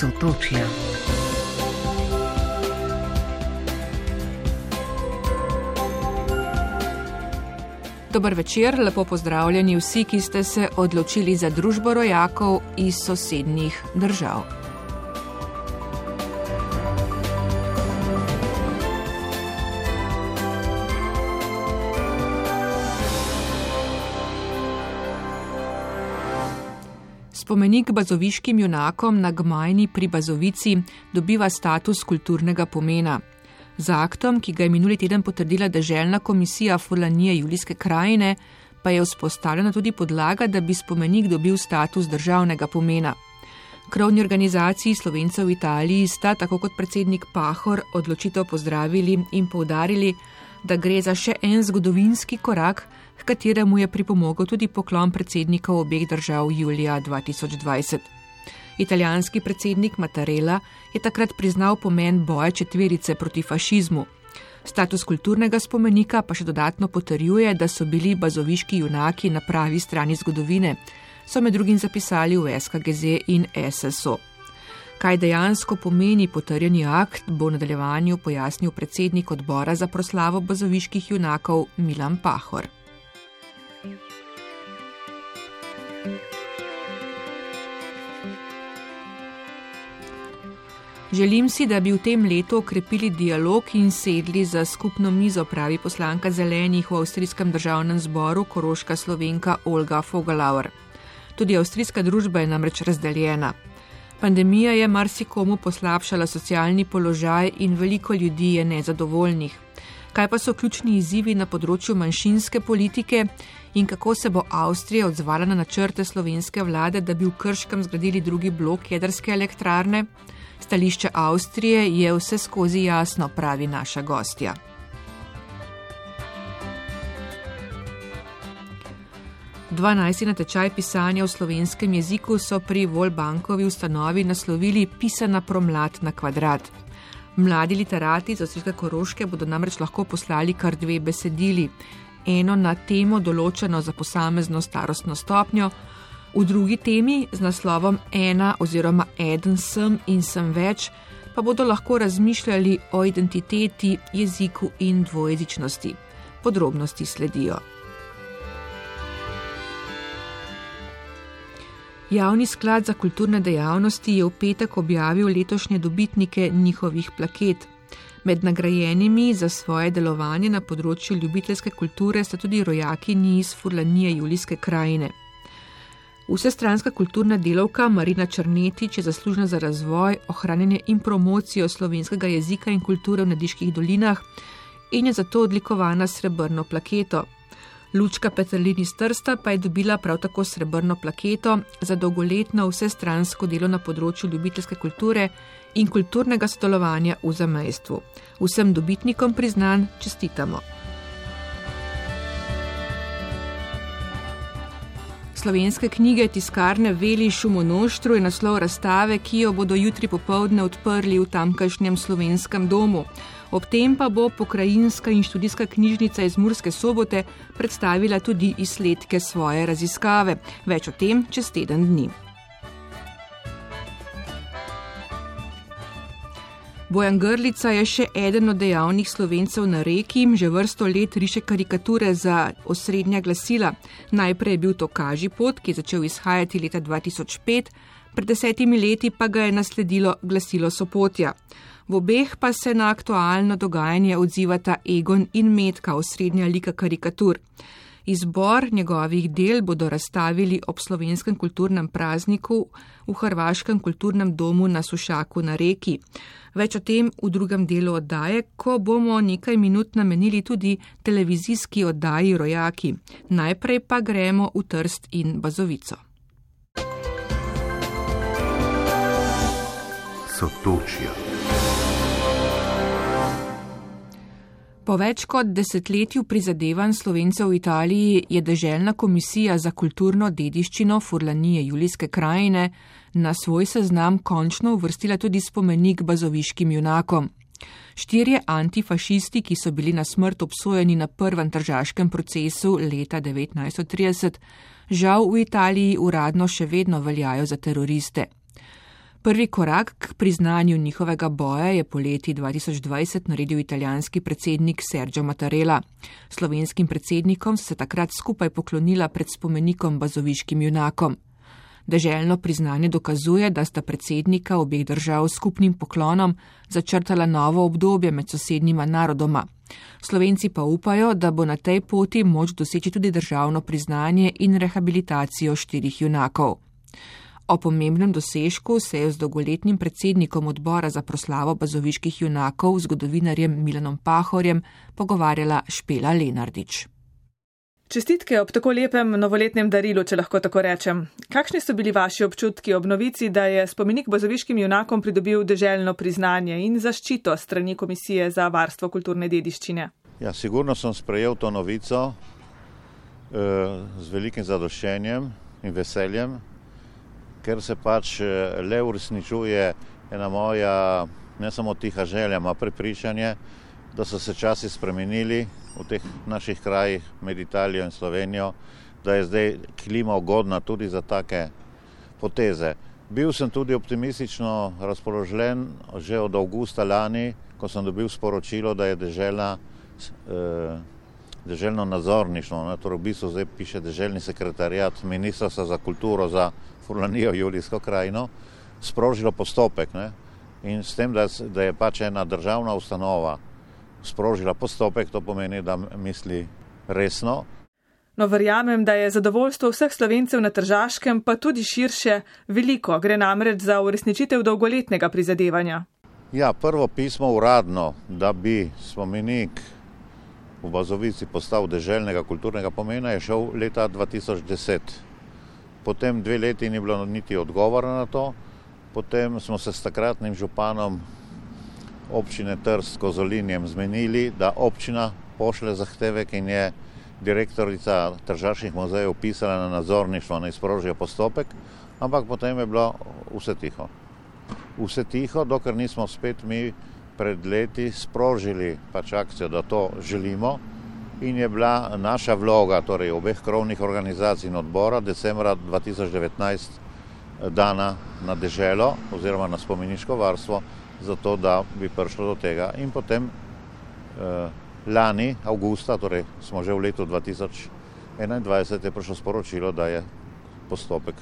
Sotočja. Dober večer, lepo pozdravljeni vsi, ki ste se odločili za družbo rojakov iz sosednjih držav. Spomenik bazoviškim junakom na Gmajni pri Bazovici dobiva status kulturnega pomena. Z aktom, ki ga je minuli teden potrdila Deželna komisija Fulanije Julijske krajine, pa je vzpostavljena tudi podlaga, da bi spomenik dobil status državnega pomena. Krovni organizaciji Slovencev v Italiji sta, tako kot predsednik Pahor, odločitev pozdravili in poudarili, da gre za še en zgodovinski korak, k kateremu je pripomogel tudi poklon predsednikov obeh držav julija 2020. Italijanski predsednik Mattarella je takrat priznal pomen boja četverice proti fašizmu. Status kulturnega spomenika pa še dodatno potrjuje, da so bili bazoviški junaki na pravi strani zgodovine, so med drugim zapisali v SKGZ in SSO. Kaj dejansko pomeni potrjeni akt, bo v nadaljevanju pojasnil predsednik odbora za proslavo bazoviških junakov Milan Pahor. Želim si, da bi v tem letu okrepili dialog in sedli za skupno mizo, pravi poslanka zelenih v avstrijskem državnem zboru Koroška slovenka Olga Fogalauer. Tudi avstrijska družba je namreč razdeljena. Pandemija je marsikomu poslabšala socialni položaj in veliko ljudi je nezadovoljnih. Kaj pa so ključni izzivi na področju manjšinske politike in kako se bo Avstrija odzvala na načrte slovenske vlade, da bi v Krškem zgradili drugi blok jedrske elektrarne? Stališče Avstrije je vse skozi jasno, pravi naša gostja. Dvanajsti natečaj pisanja v slovenskem jeziku so pri Volbankovi ustanovi naslovili Pisana promlad na kvadrat. Mladi literati z Avstrijske koroške bodo namreč lahko poslali kar dve besedili. Eno na temo določeno za posamezno starostno stopnjo, V drugi temi z naslovom Ena oziroma Eden sem in sem več pa bodo lahko razmišljali o identiteti, jeziku in dvojezičnosti. Podrobnosti sledijo. Javni sklad za kulturne dejavnosti je v petek objavil letošnje dobitnike njihovih plaket. Med nagrajenimi za svoje delovanje na področju ljubiteljske kulture sta tudi rojaki iz Furlanije Julijske krajine. Vsestranska kulturna delovka Marina Črnetič je zaslužna za razvoj, ohranjanje in promocijo slovenskega jezika in kulture v Nadiških dolinah in je zato odlikovana srebrno plaketo. Lučka Petrlini Strsta pa je dobila prav tako srebrno plaketo za dolgoletno vsestransko delo na področju ljubiteljske kulture in kulturnega sodelovanja v zamejstvu. Vsem dobitnikom priznan čestitamo. Slovenske knjige tiskarne Veli Šumonoštru je naslov razstave, ki jo bodo jutri popovdne odprli v tamkajšnjem slovenskem domu. Ob tem pa bo pokrajinska in študijska knjižnica iz Murske sobote predstavila tudi izsledke svoje raziskave. Več o tem čez teden dni. Bojan Grlica je še eden od dejavnih slovencev na reki, že vrsto let riše karikature za osrednja glasila. Najprej je bil to Kaži pot, ki je začel izhajati leta 2005, pred desetimi leti pa ga je nasledilo glasilo Sopotja. V obeh pa se na aktualno dogajanje odzivata Egon in Metka, osrednja lika karikatur. Izbor njegovih del bodo razstavili ob slovenskem kulturnem prazniku v Hrvaškem kulturnem domu na Sušaku na reki. Več o tem v drugem delu oddaje, ko bomo nekaj minut namenili tudi televizijski oddaji Rojaki. Najprej pa gremo v Trst in Bazovico. Sotočja. Po več kot desetletju prizadevanj slovencev v Italiji je Deželna komisija za kulturno dediščino Furlanije Julijske krajine na svoj seznam končno uvrstila tudi spomenik bazoviškim junakom. Štirje antifašisti, ki so bili na smrt obsojeni na prvem tržaškem procesu leta 1930, žal v Italiji uradno še vedno veljajo za teroriste. Prvi korak k priznanju njihovega boja je poleti 2020 naredil italijanski predsednik Sergio Mattarella. Slovenskim predsednikom so se takrat skupaj poklonila pred spomenikom bazoviškim junakom. Deželno priznanje dokazuje, da sta predsednika obeh držav skupnim poklonom začrtala novo obdobje med sosednjima narodoma. Slovenci pa upajo, da bo na tej poti moč doseči tudi državno priznanje in rehabilitacijo štirih junakov. O pomembnem dosežku se je z dolgoletnim predsednikom odbora za proslavo bazoviških junakov, zgodovinarjem Milanom Pahorjem, pogovarjala Špela Lenardič. Čestitke ob tako lepem novoletnem darilu, če lahko tako rečem. Kakšni so bili vaši občutki ob novici, da je spomenik bazoviškim junakom pridobil deželno priznanje in zaščito strani Komisije za varstvo kulturne dediščine? Ja, sigurno sem sprejel to novico eh, z velikim zadoščenjem in veseljem, ker se pač eh, le uresničuje ena moja ne samo tiha želja, ampak prepričanje, da so se časi spremenili v teh naših krajih med Italijo in Slovenijo, da je zdaj klima ugodna tudi za take poteze. Bil sem tudi optimistično razpoložen že od avgusta lani, ko sem dobil sporočilo, da je dežela, eh, deželno nadzorništvo, torej v bistvu zdaj piše deželni sekretarjat Ministrstva za kulturo za Furlanijo Julijsko krajino, sprožilo postopek. Ne? In s tem, da, da je pač ena državna ustanova sprožila postopek, to pomeni, da misli resno. No, verjamem, da je zadovoljstvo vseh slovencev na Tržaškem, pa tudi širše, veliko. Gre namreč za uresničitev dolgoletnega prizadevanja. Ja, prvo pismo uradno, da bi spomenik v Bazovici postal deželnega kulturnega pomena, je šel leta 2010. Potem dve leti ni bilo niti odgovora na to, potem smo se s takratnim županom občine Trst Kozolinjem zmenili, da občina pošle zahtevek in je direktorica Tržaških muzejev pisala na nadzorništvo, naj sprožijo postopek, ampak potem je bilo vse tiho. Vse tiho, dokler nismo spet mi pred leti sprožili pač akcijo, da to želimo in je bila naša vloga, torej obeh krovnih organizacij in odbora, decembra 2019 dana na deželo oziroma na spomeniško varstvo, zato da bi prišlo do tega. In potem eh, lani, avgusta, torej smo že v letu 2021, je prišlo sporočilo, da je postopek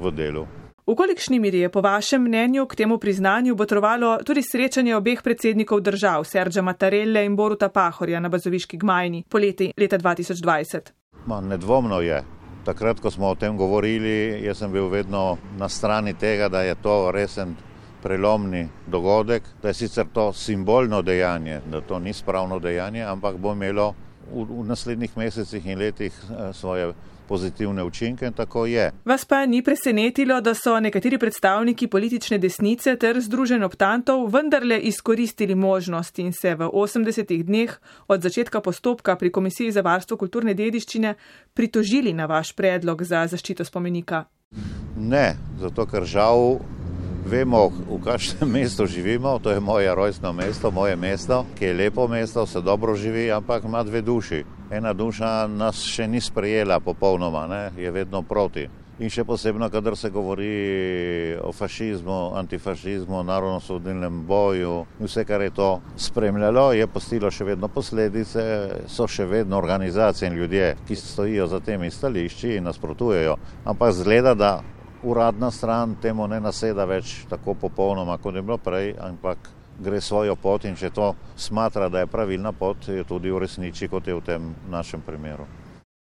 v delu. V kolikšni miri je po vašem mnenju k temu priznanju botrovalo tudi srečanje obeh predsednikov držav, Serđa Matarelle in Boruta Pahorja na bazoviški gmajni poleti leta 2020? Ma, nedvomno je. Takrat, ko smo o tem govorili, jaz sem bil vedno na strani tega, da je to resen prelomni dogodek, da je sicer to simbolno dejanje, da to ni spravno dejanje, ampak bo imelo v, v naslednjih mesecih in letih eh, svoje pozitivne učinke in tako je. Vas pa ni presenetilo, da so nekateri predstavniki politične desnice ter združen optantov vendarle izkoristili možnost in se v 80 dneh od začetka postopka pri Komisiji za varstvo kulturne dediščine pritožili na vaš predlog za zaščito spomenika? Ne, zato ker žal Vemo, v kakšnem mestu živimo, to je moje rojstno mesto, moje mesto, ki je lepo mesto, se dobro živi, ampak ima dve duši. Ena duša nas še ni sprejela popolnoma, ne? je vedno proti. In še posebno, kadar se govori o fašizmu, antifašizmu, narodno-sodnilnem boju, vse, kar je to spremljalo, je postilo še vedno posledice, so še vedno organizacije in ljudje, ki stojijo za temi stališči in nasprotujejo. Ampak zgleda, da uradna stran temu ne naseda več tako popolnoma, kot je bilo prej, ampak gre svojo pot in če to smatra, da je pravilna pot, je tudi v resnici, kot je v tem našem primeru.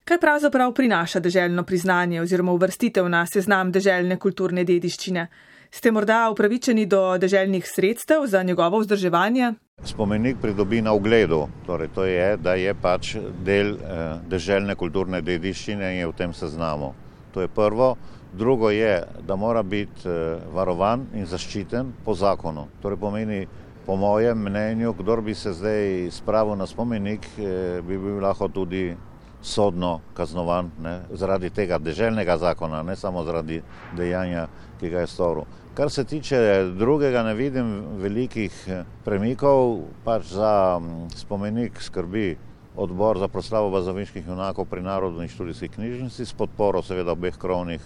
Kaj pravzaprav prinaša deželno priznanje oziroma uvrstitev na seznam deželne kulturne dediščine? Ste morda upravičeni do deželnih sredstev za njegovo vzdrževanje? Spomenik pridobi na ugledu, torej to je, da je pač del eh, deželne kulturne dediščine in je v tem seznamu. To je prvo. Drugo je, da mora biti eh, varovan in zaščiten po zakonu. Torej pomeni, po mojem mnenju, kdor bi se zdaj spravil na spomenik, eh, bi bil lahko tudi sodno kaznovan ne, zaradi tega deželnega zakona, ne samo zaradi dejanja, ki ga je storil. Kar se tiče drugega, ne vidim velikih eh, premikov, pač za mm, spomenik skrbi odbor za proslavo bazovinskih junakov pri Narodni študijski knjižnici s podporo seveda obeh krovnih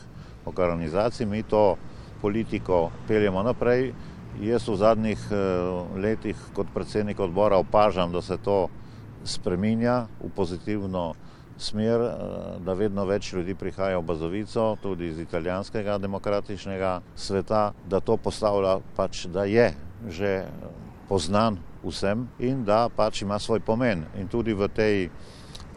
organizacij. Mi to politiko peljemo naprej. Jaz v zadnjih letih kot predsednik odbora opažam, da se to spreminja v pozitivno smer, da vedno več ljudi prihaja v Bazovico, tudi iz italijanskega demokratičnega sveta, da to postavlja pač, da je že poznan vsem in da pač ima svoj pomen. In tudi v tej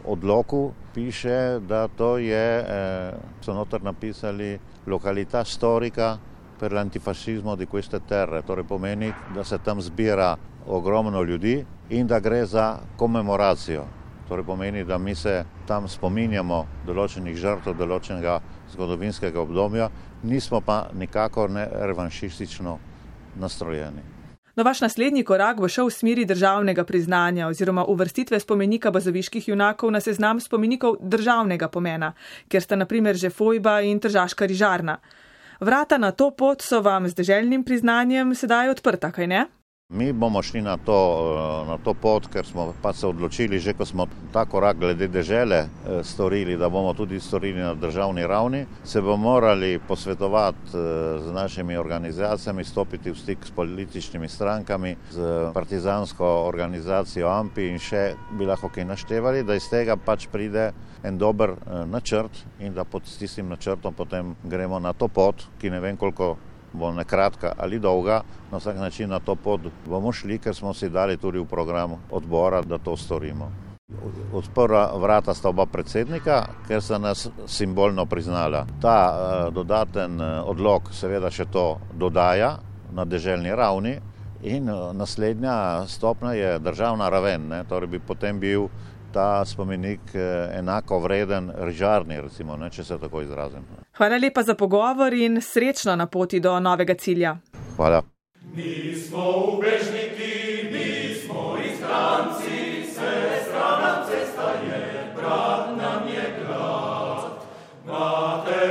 odloku piše, da to je, eh, so notor napisali, lokalità storica per l'antifascismo di queste terre, torej pomeni, da se tam zbira ogromno ljudi in da gre za komemoracijo. Torej pomeni, da mi se tam spominjamo določenih žrtev, določenega zgodovinskega obdobja, nismo pa nikakor ne revanšistično nastrojeni. No, vaš naslednji korak bo šel v smeri državnega priznanja oziroma uvrstitve spomenika bazoviških junakov na seznam spomenikov državnega pomena, ker sta naprimer že Fojba in Tržaška rižarna. Vrata na to pot so vam z deželnim priznanjem sedaj odprta, kaj ne? Mi bomo šli na to, eh, na to pot, ker smo pa se odločili, že ko smo ta korak glede dežele eh, storili, da bomo tudi storili na državni ravni, se bomo morali posvetovati eh, z našimi organizacijami, stopiti v stik s političnimi strankami, z partizansko organizacijo AMPI in še bi lahko kaj naštevali, da iz tega pač pride en dober načrt in da pod tistim načrtom potem gremo na to pot, ki ne vem koliko bo ne kratka ali dolga, na vsak način na to pot bomo šli, ker smo si dali tudi v program odbora, da to storimo. Odprla vrata sta oba predsednika, ker so nas simbolno priznala. Ta uh, dodaten uh, odlog seveda še to dodaja na deželni ravni in uh, naslednja stopna je državna raven, ne? torej bi potem bil ta spomenik eh, enako vreden rižarni, recimo, ne, če se tako izrazim. Hvala lepa za pogovor in srečno na poti do novega cilja. Hvala. Mi smo ubežniki, mi smo izbranci, sestra nam cesta je, brat nam je glad. Matere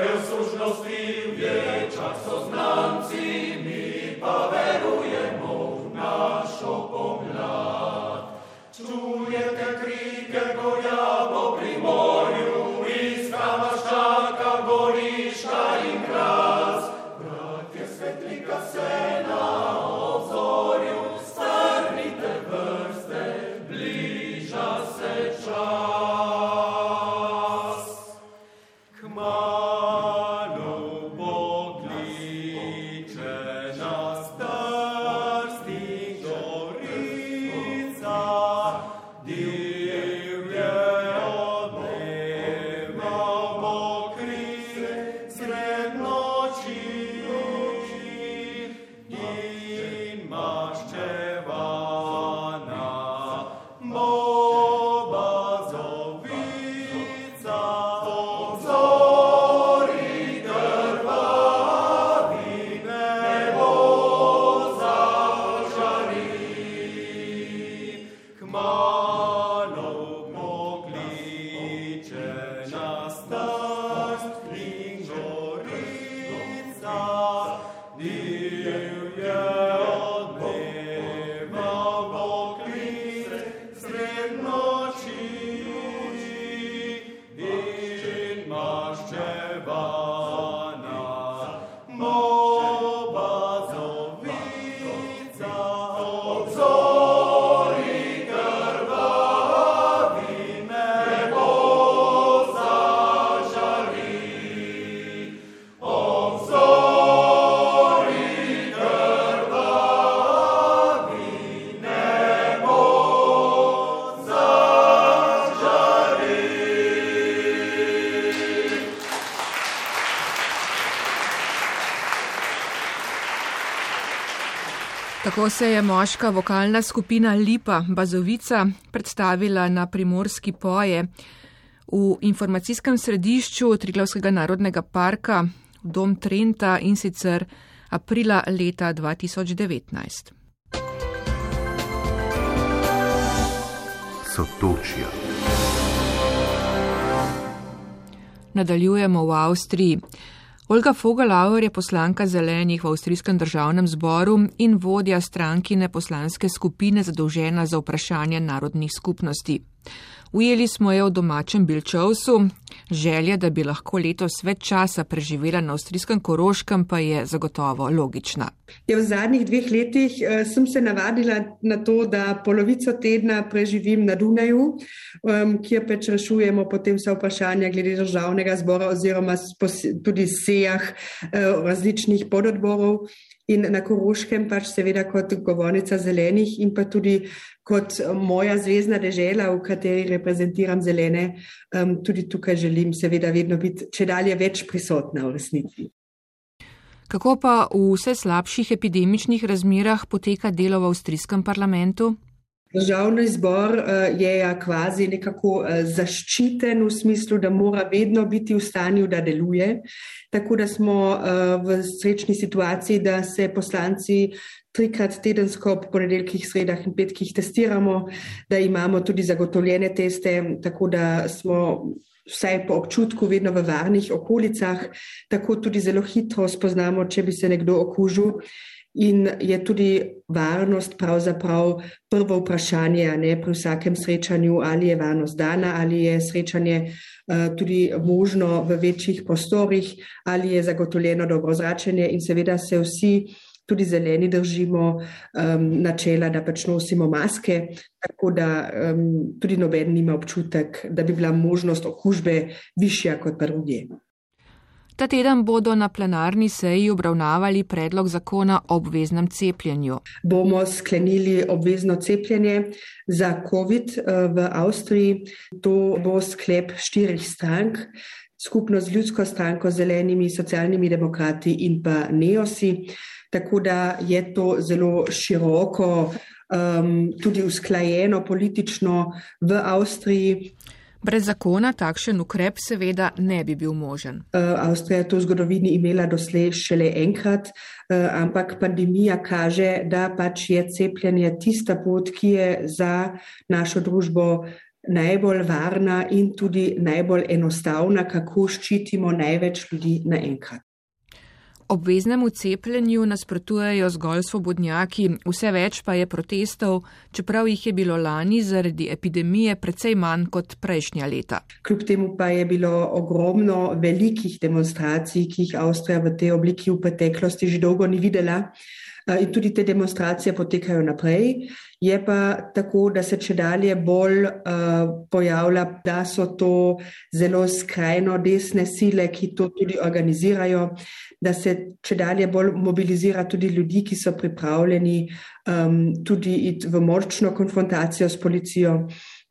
Tako se je moška vokalna skupina Lipa Bazovica predstavila na primorski poje v informacijskem središču Triglavskega narodnega parka v Dom Trenta in sicer aprila leta 2019. Sotočja. Nadaljujemo v Avstriji. Olga Fogalauer je poslanka zelenih v Avstrijskem državnem zboru in vodja strankine poslanske skupine zadolžena za vprašanje narodnih skupnosti. Ujeli smo jo v domačem Bilčovsu. Želja, da bi lahko letos več časa preživela na avstrijskem Koroškem, pa je zagotovo logična. Ja, v zadnjih dveh letih uh, sem se navadila na to, da polovico tedna preživim na Dunaju, um, kjer pač rešujemo potem vse vprašanja glede državnega zbora oziroma tudi sejah uh, različnih pododborov. In na Koroškem pač seveda kot govornica zelenih in pa tudi kot moja zvezdna dežela, v kateri reprezentiram zelene, um, tudi tukaj želim seveda vedno biti če dalje več prisotna v resnici. Kako pa v vse slabših epidemičnih razmerah poteka delo v avstrijskem parlamentu? Državni zbor uh, je ja kvazi nekako uh, zaščiten v smislu, da mora vedno biti v stanju, da deluje. Tako da smo uh, v srečni situaciji, da se poslanci trikrat tedensko ob ponedeljkih, sredah in petkih testiramo, da imamo tudi zagotovljene teste, tako da smo vsaj po občutku vedno v varnih okolicah, tako tudi zelo hitro spoznamo, če bi se nekdo okužil in je tudi varnost pravzaprav prvo vprašanje, ne pri vsakem srečanju, ali je varnost dana, ali je srečanje uh, tudi možno v večjih prostorih, ali je zagotovljeno dobro zračenje in seveda se vsi tudi zeleni držimo um, načela, da pač nosimo maske, tako da um, tudi noben nima občutek, da bi bila možnost okužbe višja kot pa druge. Ta teden bodo na plenarni seji obravnavali predlog zakona o obveznem cepljenju. Bomo sklenili obvezno cepljenje za COVID eh, v Avstriji. To bo sklep štirih strank, skupno z ljudsko stranko, zelenimi, socialnimi demokrati in pa neosi. Tako da je to zelo široko, um, tudi usklajeno politično v Avstriji. Brez zakona takšen ukrep seveda ne bi bil možen. Uh, Avstrija je to v zgodovini imela doslej šele enkrat, uh, ampak pandemija kaže, da pač je cepljenje tista pot, ki je za našo družbo najbolj varna in tudi najbolj enostavna, kako ščitimo največ ljudi naenkrat. Obveznemu cepljenju nasprotujejo zgolj svobodnjaki, vse več pa je protestov, čeprav jih je bilo lani zaradi epidemije precej manj kot prejšnja leta. Kljub temu pa je bilo ogromno velikih demonstracij, ki jih Avstrija v tej obliki v preteklosti že dolgo ni videla. In tudi te demonstracije potekajo naprej. Je pa tako, da se če dalje bolj uh, pojavlja, da so to zelo skrajno desne sile, ki to tudi organizirajo, da se če dalje bolj mobilizira tudi ljudi, ki so pripravljeni um, tudi v močno konfrontacijo s policijo.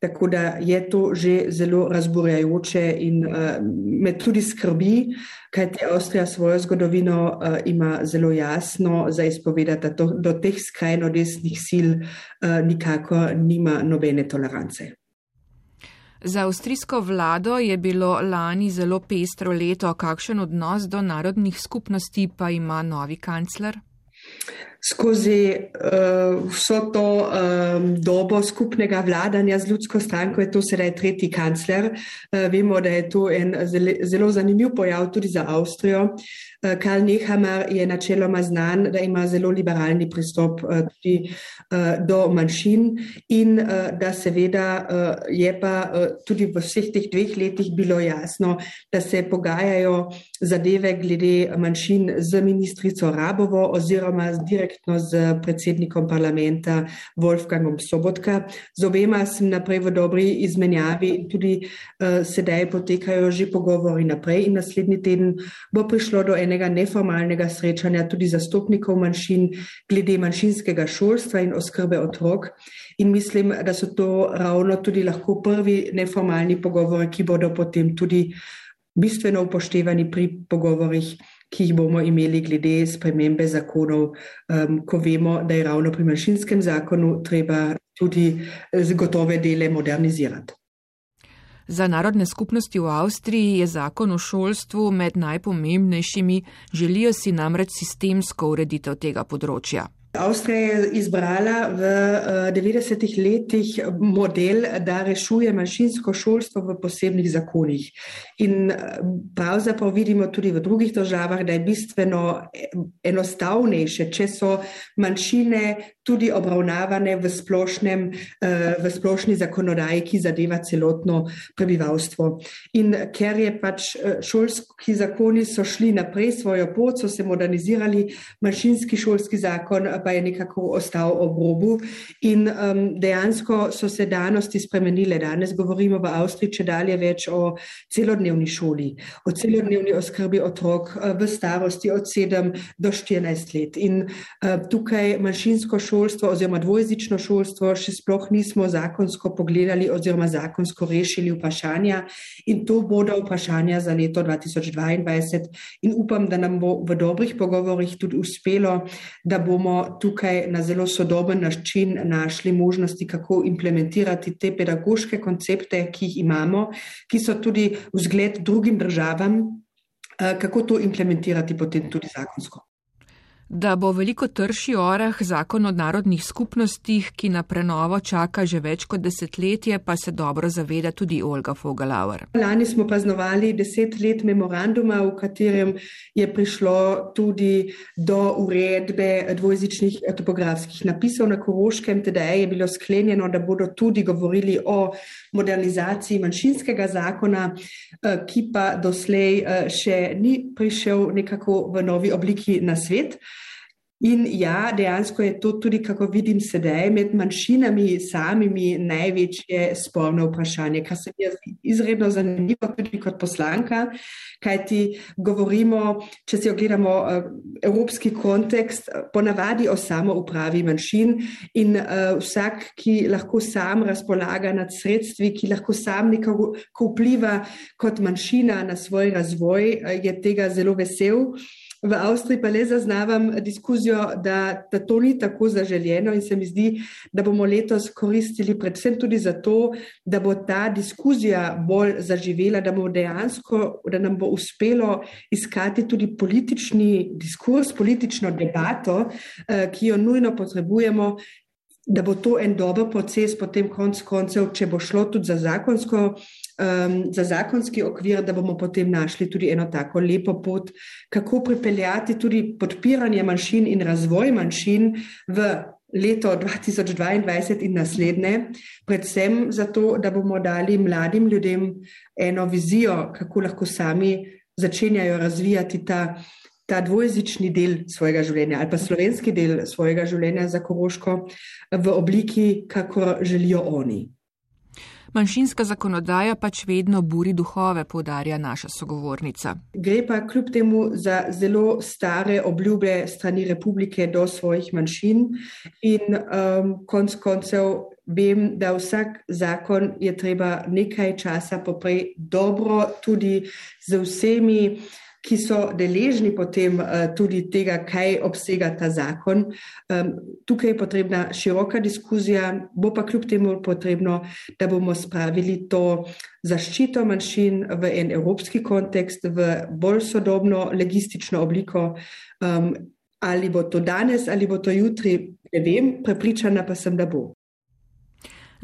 Tako da je to že zelo razburjajoče in uh, me tudi skrbi, kajti Avstrija svojo zgodovino uh, ima zelo jasno za izpovedati, da to, do teh skrajno desnih sil uh, nikako nima nobene tolerance. Za avstrijsko vlado je bilo lani zelo pestro leto. Kakšen odnos do narodnih skupnosti pa ima novi kancler? Skozi uh, vso to um, dobo skupnega vladanja z ljudsko stranko je to sedaj tretji kancler. Uh, vemo, da je to en zelo, zelo zanimiv pojav tudi za Avstrijo. Uh, Karl Nehammer je načeloma znan, da ima zelo liberalni pristop uh, tudi do manjšin in uh, da seveda uh, je pa tudi v vseh teh dveh letih bilo jasno, da se pogajajo zadeve glede manjšin z ministrico Rabovo oziroma direktno z predsednikom parlamenta Wolfgangom Sobotka. Z obema sem naprej v dobri izmenjavi in tudi sedaj potekajo že pogovori naprej in naslednji teden bo prišlo do enega neformalnega srečanja tudi zastopnikov manjšin glede manjšinskega šolstva in oskrbe otrok. In mislim, da so to ravno tudi lahko prvi neformalni pogovori, ki bodo potem tudi bistveno upoštevani pri pogovorih ki jih bomo imeli glede spremembe zakonov, um, ko vemo, da je ravno pri manjšinskem zakonu treba tudi gotove dele modernizirati. Za narodne skupnosti v Avstriji je zakon o šolstvu med najpomembnejšimi, želijo si namreč sistemsko ureditev tega področja. Avstrija je izbrala v 90-ih letih model, da rešuje manjšinsko šolstvo v posebnih zakonih. In pravzaprav vidimo tudi v drugih državah, da je bistveno enostavnejše, če so manjšine tudi obravnavane v, splošnem, v splošni zakonodaji, ki zadeva celotno prebivalstvo. In ker je pač šolski zakoni so šli naprej svojo pot, so se modernizirali, manjšinski šolski zakon pa je nekako ostal ob robu. In um, dejansko so se danosti spremenile. Danes govorimo v Avstriji, če dalje več o celodnevni šoli, o celodnevni oskrbi otrok uh, v starosti od 7 do 14 let. In uh, tukaj manjšinsko šolstvo oziroma dvojezično šolstvo še sploh nismo zakonsko pogledali oziroma zakonsko rešili vprašanja. In to bodo vprašanja za leto 2022. In upam, da nam bo v dobrih pogovorih tudi uspelo, da bomo tukaj na zelo sodoben način našli možnosti, kako implementirati te pedagoške koncepte, ki jih imamo, ki so tudi vzgled drugim državam, eh, kako to implementirati potem tudi zakonsko. Da bo veliko trši orah zakon o narodnih skupnostih, ki na prenovo čaka že več kot desetletje, pa se dobro zaveda tudi Olga Fogalauer. Lani smo praznovali deset let memoranduma, v katerem je prišlo tudi do uredbe dvojezičnih topografskih napisov na Koroškem. Teda je bilo sklenjeno, da bodo tudi govorili o modernizaciji manjšinskega zakona, eh, ki pa doslej eh, še ni prišel nekako v novi obliki na svet. In ja, dejansko je to tudi, kako vidim sedaj, med manjšinami samimi največje sporno vprašanje, kar se mi zdi izredno zanimivo tudi kot poslanka, kajti govorimo, če si ogledamo uh, evropski kontekst, ponavadi o samo upravi manjšin in uh, vsak, ki lahko sam razpolaga nad sredstvi, ki lahko sam nekako vpliva kot manjšina na svoj razvoj, uh, je tega zelo vesel. V Avstriji pa le zaznavam diskusijo, da, da to ni tako zaželjeno in se mi zdi, da bomo letos koristili predvsem tudi zato, da bo ta diskuzija bolj zaživela, da, dejansko, da nam bo uspelo iskati tudi politični diskurs, politično debato, eh, ki jo nujno potrebujemo. Da bo to en dober proces, potem konc koncev, če bo šlo tudi za zakonsko uh, um, za zakonski okvir, da bomo potem našli tudi eno tako lepo pot, kako pripeljati tudi podpiranje manjšin in razvoj manjšin v leto 2022 in naslednje, predvsem zato, da bomo dali mladim ljudem eno vizijo, kako lahko sami začenjajo razvijati ta. Ta dvojezični del svojega življenja ali pa slovenski del svojega življenja za Koroško v obliki, kako želijo oni. Manjšinska zakonodaja pač vedno buri duhove, podarja naša sogovornica. Gre pa kljub temu za zelo stare obljube strani republike do svojih manjšin in um, konc koncev vem, da vsak zakon je treba nekaj časa poprej dobro tudi z vsemi ki so deležni potem uh, tudi tega, kaj obsega ta zakon. Um, tukaj je potrebna široka diskuzija, bo pa kljub temu potrebno, da bomo spravili to zaščito manjšin v en evropski kontekst, v bolj sodobno, legistično obliko. Um, ali bo to danes, ali bo to jutri, ne vem, prepričana pa sem, da bo.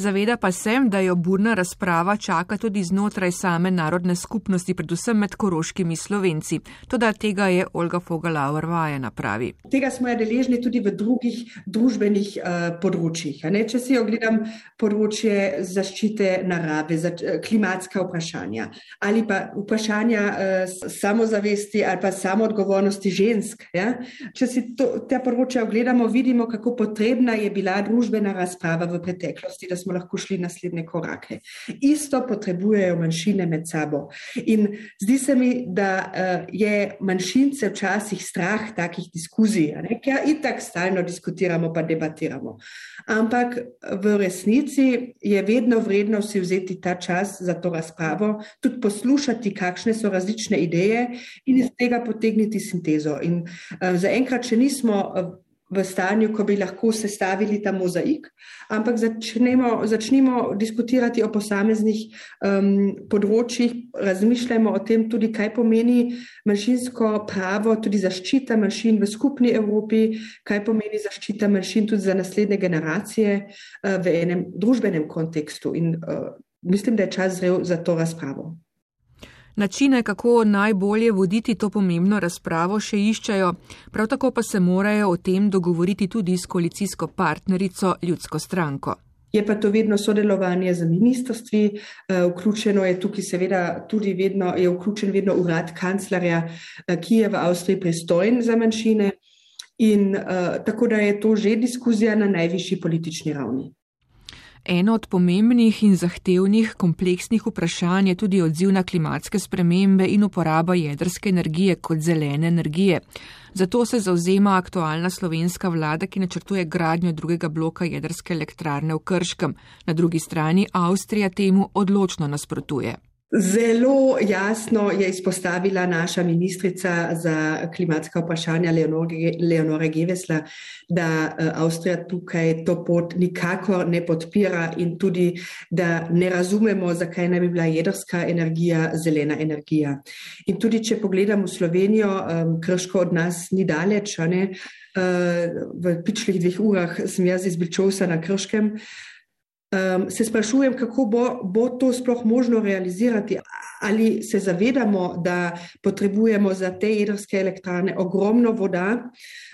Zaveda pa sem, da jo burna razprava čaka tudi znotraj same narodne skupnosti, predvsem med koroškimi slovenci. Toda tega je Olga Fogalauer vajena pravi. Tega smo je deležni tudi v drugih družbenih uh, področjih. Če si ogledam področje zaščite narave, za, uh, klimatska vprašanja ali pa vprašanja uh, samozavesti ali pa samoodgovornosti žensk. Ja? Če si to, te področje ogledamo, vidimo, kako potrebna je bila družbena razprava v preteklosti lahko šli naslednje korake. Isto potrebujejo manjšine med sabo. In zdi se mi, da uh, je manjšince včasih strah takih diskuzij, ker itak stalno diskutiramo, pa debatiramo. Ampak v resnici je vedno vredno si vzeti ta čas za to razpravo, tudi poslušati, kakšne so različne ideje in iz tega potegniti sintezo. In uh, zaenkrat, če nismo. V stanju, ko bi lahko sestavili ta mozaik, ampak začnemo, začnimo diskutirati o posameznih um, področjih, razmišljamo o tem tudi, kaj pomeni manjšinsko pravo, tudi zaščita manjšin v skupni Evropi, kaj pomeni zaščita manjšin tudi za naslednje generacije uh, v enem družbenem kontekstu. In uh, mislim, da je čas zrel za to razpravo. Načine, kako najbolje voditi to pomembno razpravo, še iščejo, prav tako pa se morajo o tem dogovoriti tudi s koalicijsko partnerico Ljudsko stranko. Je pa to vedno sodelovanje z ministrstvi, eh, vključeno je tukaj seveda tudi vedno, je vključen vedno urad kanclerja, eh, ki je v Avstriji pristojen za manjšine in uh, tako da je to že diskuzija na najvišji politični ravni. Eno od pomembnih in zahtevnih kompleksnih vprašanj je tudi odziv na klimatske spremembe in uporaba jedrske energije kot zelene energije. Zato se zauzema aktualna slovenska vlada, ki načrtuje gradnjo drugega bloka jedrske elektrarne v Krškem. Na drugi strani Avstrija temu odločno nasprotuje. Zelo jasno je izpostavila naša ministrica za klimatska vprašanja Leonore Gevesla, da eh, Avstrija tukaj to pot nikakor ne podpira in tudi, da ne razumemo, zakaj ne bi bila jedrska energija zelena energija. In tudi, če pogledamo Slovenijo, Krško od nas ni daleč, ne, eh, v pičlih dveh urah sem jaz iz Bilčovsa na Krškem, Um, se sprašujem, kako bo, bo to sploh možno realizirati. Ali se zavedamo, da potrebujemo za te jedrske elektrane ogromno voda,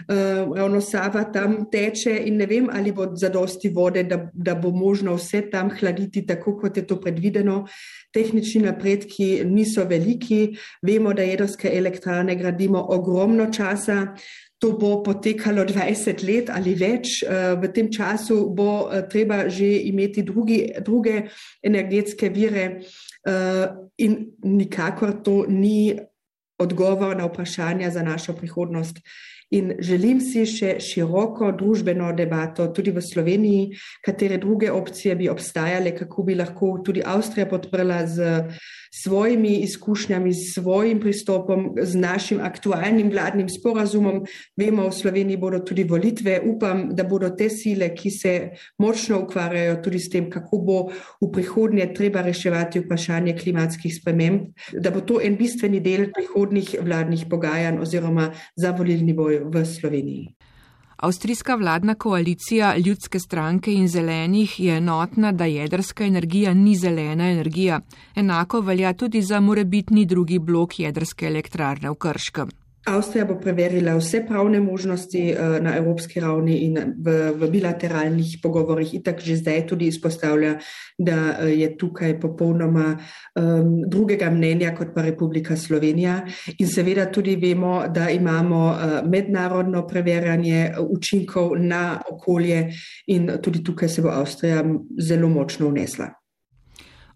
um, ravno Sava tam teče in ne vem, ali bo zadosti vode, da, da bo možno vse tam hladiti, tako kot je to predvideno. Tehnični napredki niso veliki, vemo, da jedrske elektrane gradimo ogromno časa. To bo potekalo 20 let ali več. Eh, v tem času bo eh, treba že imeti drugi, druge energetske vire eh, in nikakor to ni odgovor na vprašanja za našo prihodnost. In želim si še široko družbeno debato tudi v Sloveniji, katere druge opcije bi obstajale, kako bi lahko tudi Avstrija podprla z svojimi izkušnjami, s svojim pristopom, z našim aktualnim vladnim sporazumom. Vemo, v Sloveniji bodo tudi volitve. Upam, da bodo te sile, ki se močno ukvarjajo tudi s tem, kako bo v prihodnje treba reševati vprašanje klimatskih sprememb, da bo to en bistveni del prihodnih vladnih pogajanj oziroma za volilni boj v Sloveniji. Avstrijska vladna koalicija ljudske stranke in zelenih je enotna, da jedrska energija ni zelena energija. Enako velja tudi za morebitni drugi blok jedrske elektrarne v Krškem. Avstrija bo preverila vse pravne možnosti uh, na evropski ravni in v, v bilateralnih pogovorjih. Itak že zdaj tudi izpostavlja, da uh, je tukaj popolnoma um, drugega mnenja kot pa Republika Slovenija. In seveda tudi vemo, da imamo uh, mednarodno preverjanje učinkov na okolje in tudi tukaj se bo Avstrija zelo močno vnesla.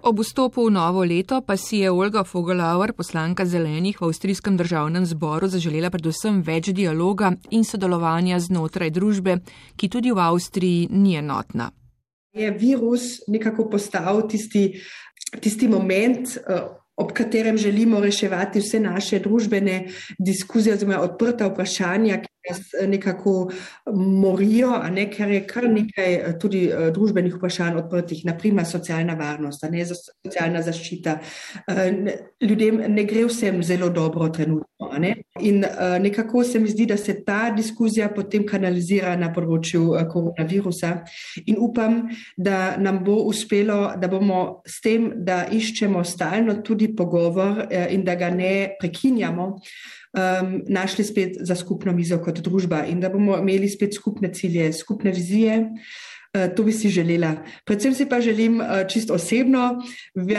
Ob vstopu v novo leto pa si je Olga Fogelauer, poslanka zelenih v Avstrijskem državnem zboru, zaželela predvsem več dialoga in sodelovanja znotraj družbe, ki tudi v Avstriji ni enotna. Je virus nekako postal tisti, tisti moment, eh, ob katerem želimo reševati vse naše družbene diskuzije, oziroma odprta vprašanja, nas eh, nekako morijo, ne, ker je kar nekaj eh, tudi eh, družbenih vprašanj odprtih, naprimer socialna varnost, ne, socialna zaščita. Ljudem ne gre vsem zelo dobro trenutno. Ne. In nekako se mi zdi, da se ta diskuzija potem kanalizira na področju koronavirusa in upam, da nam bo uspelo, da bomo s tem, da iščemo stalno tudi pogovor in da ga ne prekinjamo, um, našli spet za skupno mizo kot družba in da bomo imeli spet skupne cilje, skupne vizije. Uh, to bi si želela. Predvsem si pa želim uh, čisto osebno,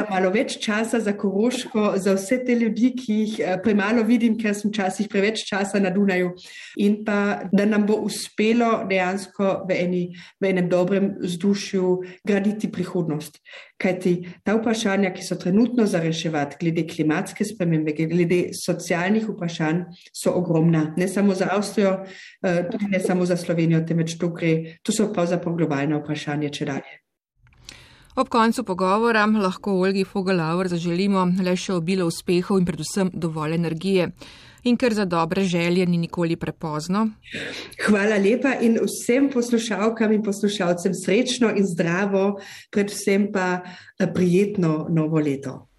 malo več časa za Koroško, za vse te ljudi, ki jih uh, premalo vidim, ker sem včasih preveč časa na Dunaju, in pa da nam bo uspelo dejansko v, eni, v enem dobrem vzdušju graditi prihodnost. Kajti ta vprašanja, ki so trenutno za reševati, glede klimatske spremembe, glede socialnih vprašanj, so ogromna. Ne samo za Avstrijo, eh, tudi ne samo za Slovenijo, temveč to gre, to so pravzaprav globalna vprašanja, če dalje. Ob koncu pogovora lahko Olgi Fogelauer zaželimo le še obilo uspehov in predvsem dovolj energije. In ker za dobre želje ni nikoli prepozno. Hvala lepa in vsem poslušalkam in poslušalcem srečno in zdravo, predvsem pa eh, prijetno novo leto.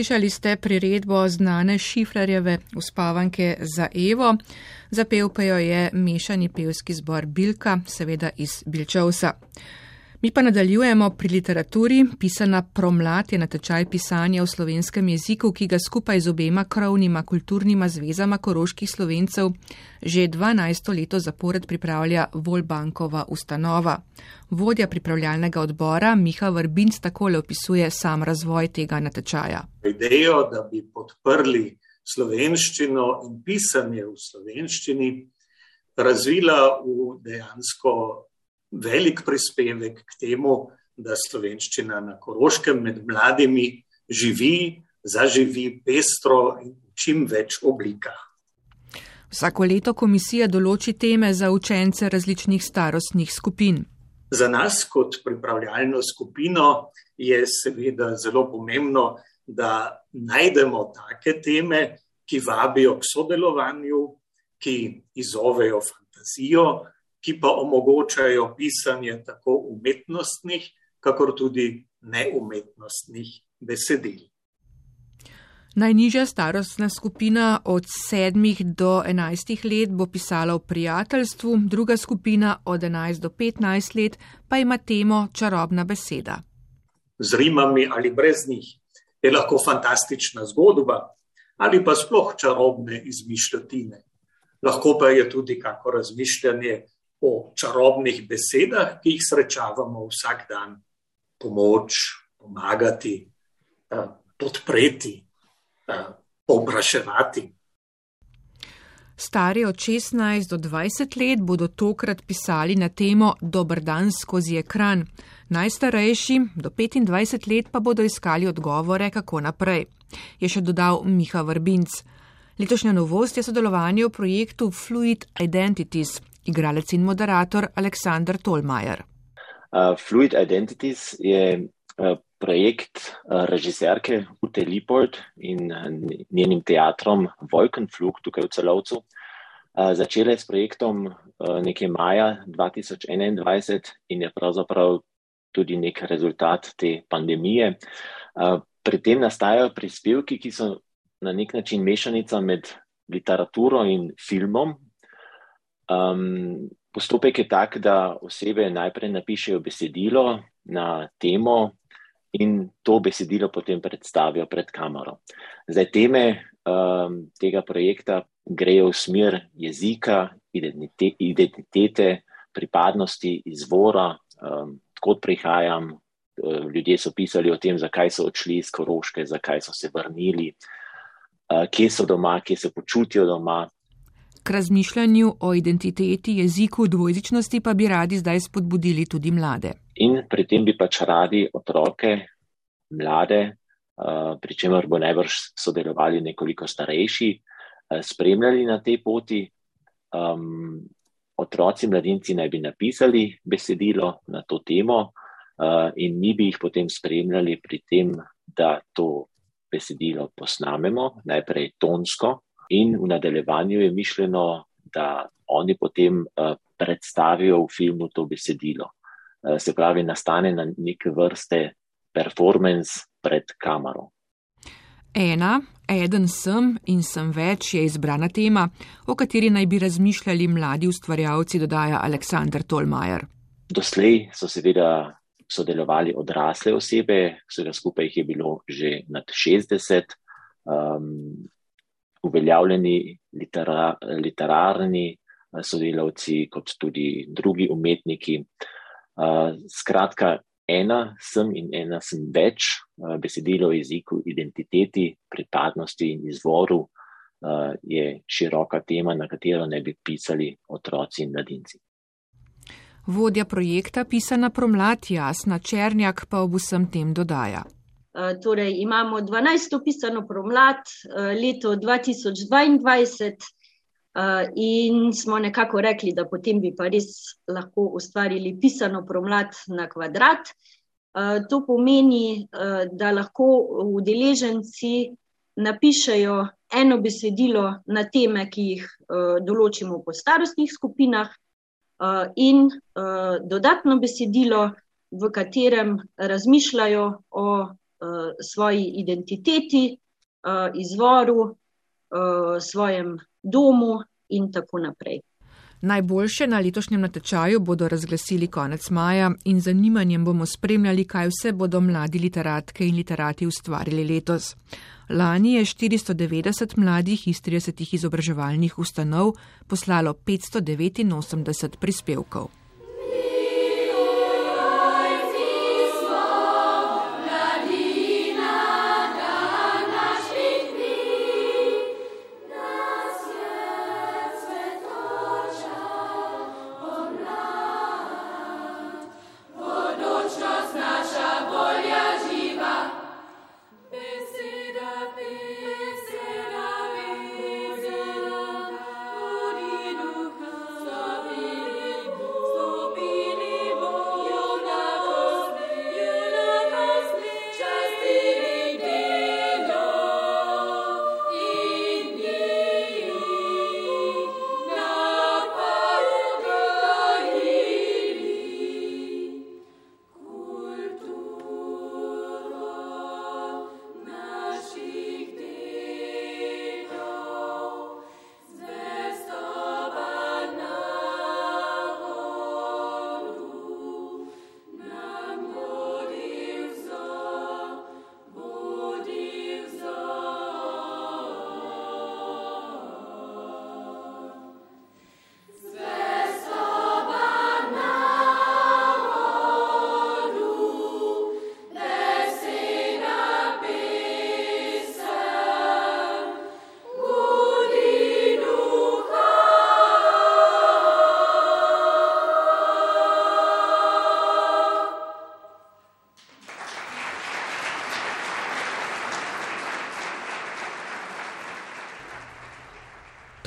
Slišali ste priredbo znane šifrarjeve uspavanke za Evo, zapel pa jo je mešani pevski zbor Bilka, seveda iz Bilčovsa. Mi pa nadaljujemo pri literaturi. Pisana promlad je natečaj pisanja v slovenskem jeziku, ki ga skupaj z obema krovnima kulturnima zvezama koroških slovencev že 12 leto zapored pripravlja Volbankova ustanova. Vodja pripravljalnega odbora Miha Vrbinc takole opisuje sam razvoj tega natečaja. Idejo, da bi podprli slovenščino in pisanje v slovenščini, razvila v dejansko velik prispevek k temu, da slovenščina na Koroškem med mladimi živi, zaživi pestro in v čim več oblikah. Vsako leto komisija določi teme za učence različnih starostnih skupin. Za nas, kot pripravljalno skupino, je seveda zelo pomembno, da najdemo take teme, ki vabijo k sodelovanju, ki izzovejo fantazijo, ki pa omogočajo pisanje tako umetnostnih, kakor tudi neumetnostnih besedil. Najnižja starostna skupina od 7 do 11 let bo pisala v prijateljstvu, druga skupina od 11 do 15 let pa ima temo čarobna beseda. Z rimami ali brez njih je lahko fantastična zgodba ali pa sploh čarobne izmišljotine. Lahko pa je tudi kako razmišljanje o čarobnih besedah, ki jih srečavamo vsak dan, pomoč, pomagati, podpreti, povpraševati. Stari od 16 do 20 let bodo tokrat pisali na temo Dobr dan skozi ekran. Najstarejši do 25 let pa bodo iskali odgovore, kako naprej, je še dodal Miha Vrbinc. Letošnja novost je sodelovanje v projektu Fluid Identities, igralec in moderator Aleksandr Tolmajer. Uh, Fluid Identities je uh, projekt uh, režiserke Ute Lippert in uh, njenim teatrom Wolkenflug tukaj v celovcu. Uh, začela je s projektom uh, nekje maja 2021 in je pravzaprav tudi nek rezultat te pandemije. Uh, pri tem nastajajo prispevki, ki so na nek način mešanica med literaturo in filmom, Um, postopek je tak, da osebe najprej napišejo besedilo na temo in to besedilo potem predstavijo pred kamero. Zdaj, teme um, tega projekta grejo v smer jezika, identite, identitete, pripadnosti, izvora, um, odkot prihajam. Ljudje so pisali o tem, zakaj so odšli iz Koroške, zakaj so se vrnili, uh, kje so doma, kje se počutijo doma. K razmišljanju o identiteti, jeziku, dvojezičnosti pa bi radi zdaj spodbudili tudi mlade. In pri tem bi pač radi otroke, mlade, pri čemer bo najbrž sodelovali nekoliko starejši, spremljali na tej poti. Um, otroci, mladinci naj bi napisali besedilo na to temo uh, in mi bi jih potem spremljali pri tem, da to besedilo posnamemo, najprej tonsko, in v nadaljevanju je mišljeno, da oni potem uh, predstavijo v filmu to besedilo. Uh, se pravi, nastane na neke vrste performance pred kamero. Ena, eden sem in sem več je izbrana tema, o kateri naj bi razmišljali mladi ustvarjalci, dodaja Aleksandr Tolmajer. Doslej so seveda sodelovali odrasle osebe, vsega skupaj jih je bilo že nad 60. Um, uveljavljeni litera, literarni eh, sodelavci, kot tudi drugi umetniki. Eh, skratka, ena sem in ena sem več, eh, besedilo o jeziku, identiteti, pripadnosti in izvoru je široka tema, na katero ne bi pisali otroci in mladinci. Vodja projekta Pisana promlad Jasna Černjak pa ob vsem tem dodaja. Eh, torej, imamo 12. pisano promlad, eh, leto 2022, eh, in smo nekako rekli, da potem bi pa res lahko ustvarili pisano promlad na kvadrat. To pomeni, da lahko udeleženci napišejo eno besedilo na teme, ki jih določimo po starostnih skupinah, in dodatno besedilo, v katerem razmišljajo o svoji identiteti, uh, izvoru, uh, svojem domu in tako naprej. Najboljše na letošnjem natečaju bodo razglasili konec maja in zanimanjem bomo spremljali, kaj vse bodo mladi literatke in literati ustvarili letos. Lani je 490 mladih iz 30 izobraževalnih ustanov poslalo 589 prispevkov.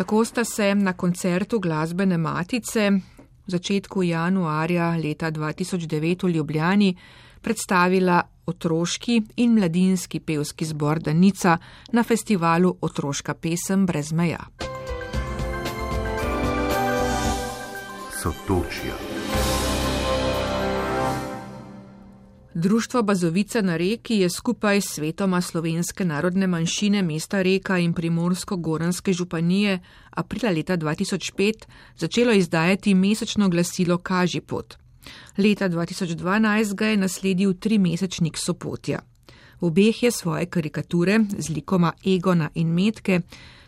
Tako sta se na koncertu glasbene matice v začetku januarja leta 2009 v Ljubljani predstavila otroški in mladinski pevski zbor Danica na festivalu Otroška pesem brez meja. Sotočja. Društvo Bazovica na reki je skupaj s svetoma slovenske narodne manjšine mesta Reka in Primorsko-Goranske županije aprila leta 2005 začelo izdajati mesečno glasilo Kažipot. Leta 2012 ga je nasledil trimesečnik Sopotja. V obeh je svoje karikature z likoma Egona in Metke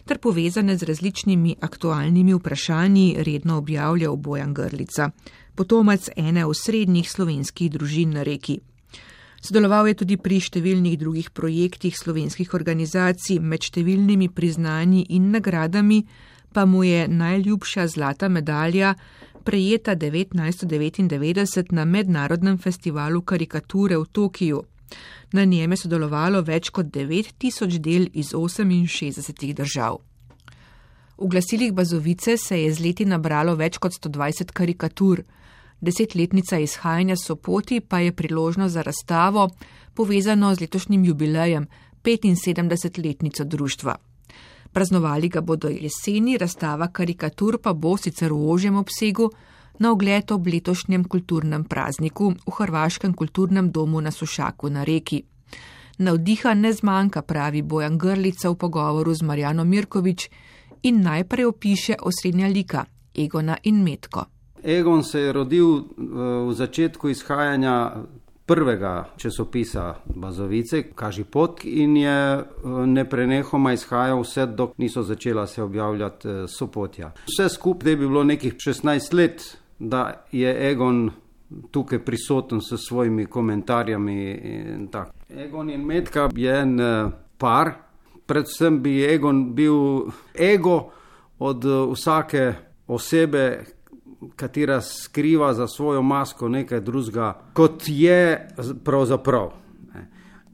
ter povezane z različnimi aktualnimi vprašanji redno objavljal Bojan Grlica, potomec ene od srednjih slovenskih družin na reki. Sodeloval je tudi pri številnih drugih projektih slovenskih organizacij, med številnimi priznanji in nagradami pa mu je najljubša zlata medalja, prejeta 1999 na mednarodnem festivalu karikature v Tokiju. Na njem je sodelovalo več kot 9000 del iz 68 držav. V glasilih Bazovice se je z leti nabralo več kot 120 karikatur. Desetletnica izhajanja Sopoti pa je priložnost za razstavo, povezano z letošnjim jubilejem, 75-letnico društva. Praznovali ga bodo jeseni, razstava karikatur pa bo sicer v ožjem obsegu na ogled ob letošnjem kulturnem prazniku v Hrvaškem kulturnem domu na Sušaku na reki. Navdiha ne zmanjka, pravi Bojan Grlica v pogovoru z Marjano Mirkovič in najprej opiše osrednja lika Egona in Metko. Egon se je rodil v začetku izhajanja prvega časopisa Bazovice, Kaži pot, in je neprenehoma izhajal vse, dok niso začela se objavljati sopotja. Vse skupaj je bilo nekih 16 let, da je Egon tukaj prisoten s svojimi komentarjami in tako. Egon in Medka je en par, predvsem bi Egon bil ego od vsake osebe, katera skriva za svojo masko nekaj drugega, kot je pravzaprav.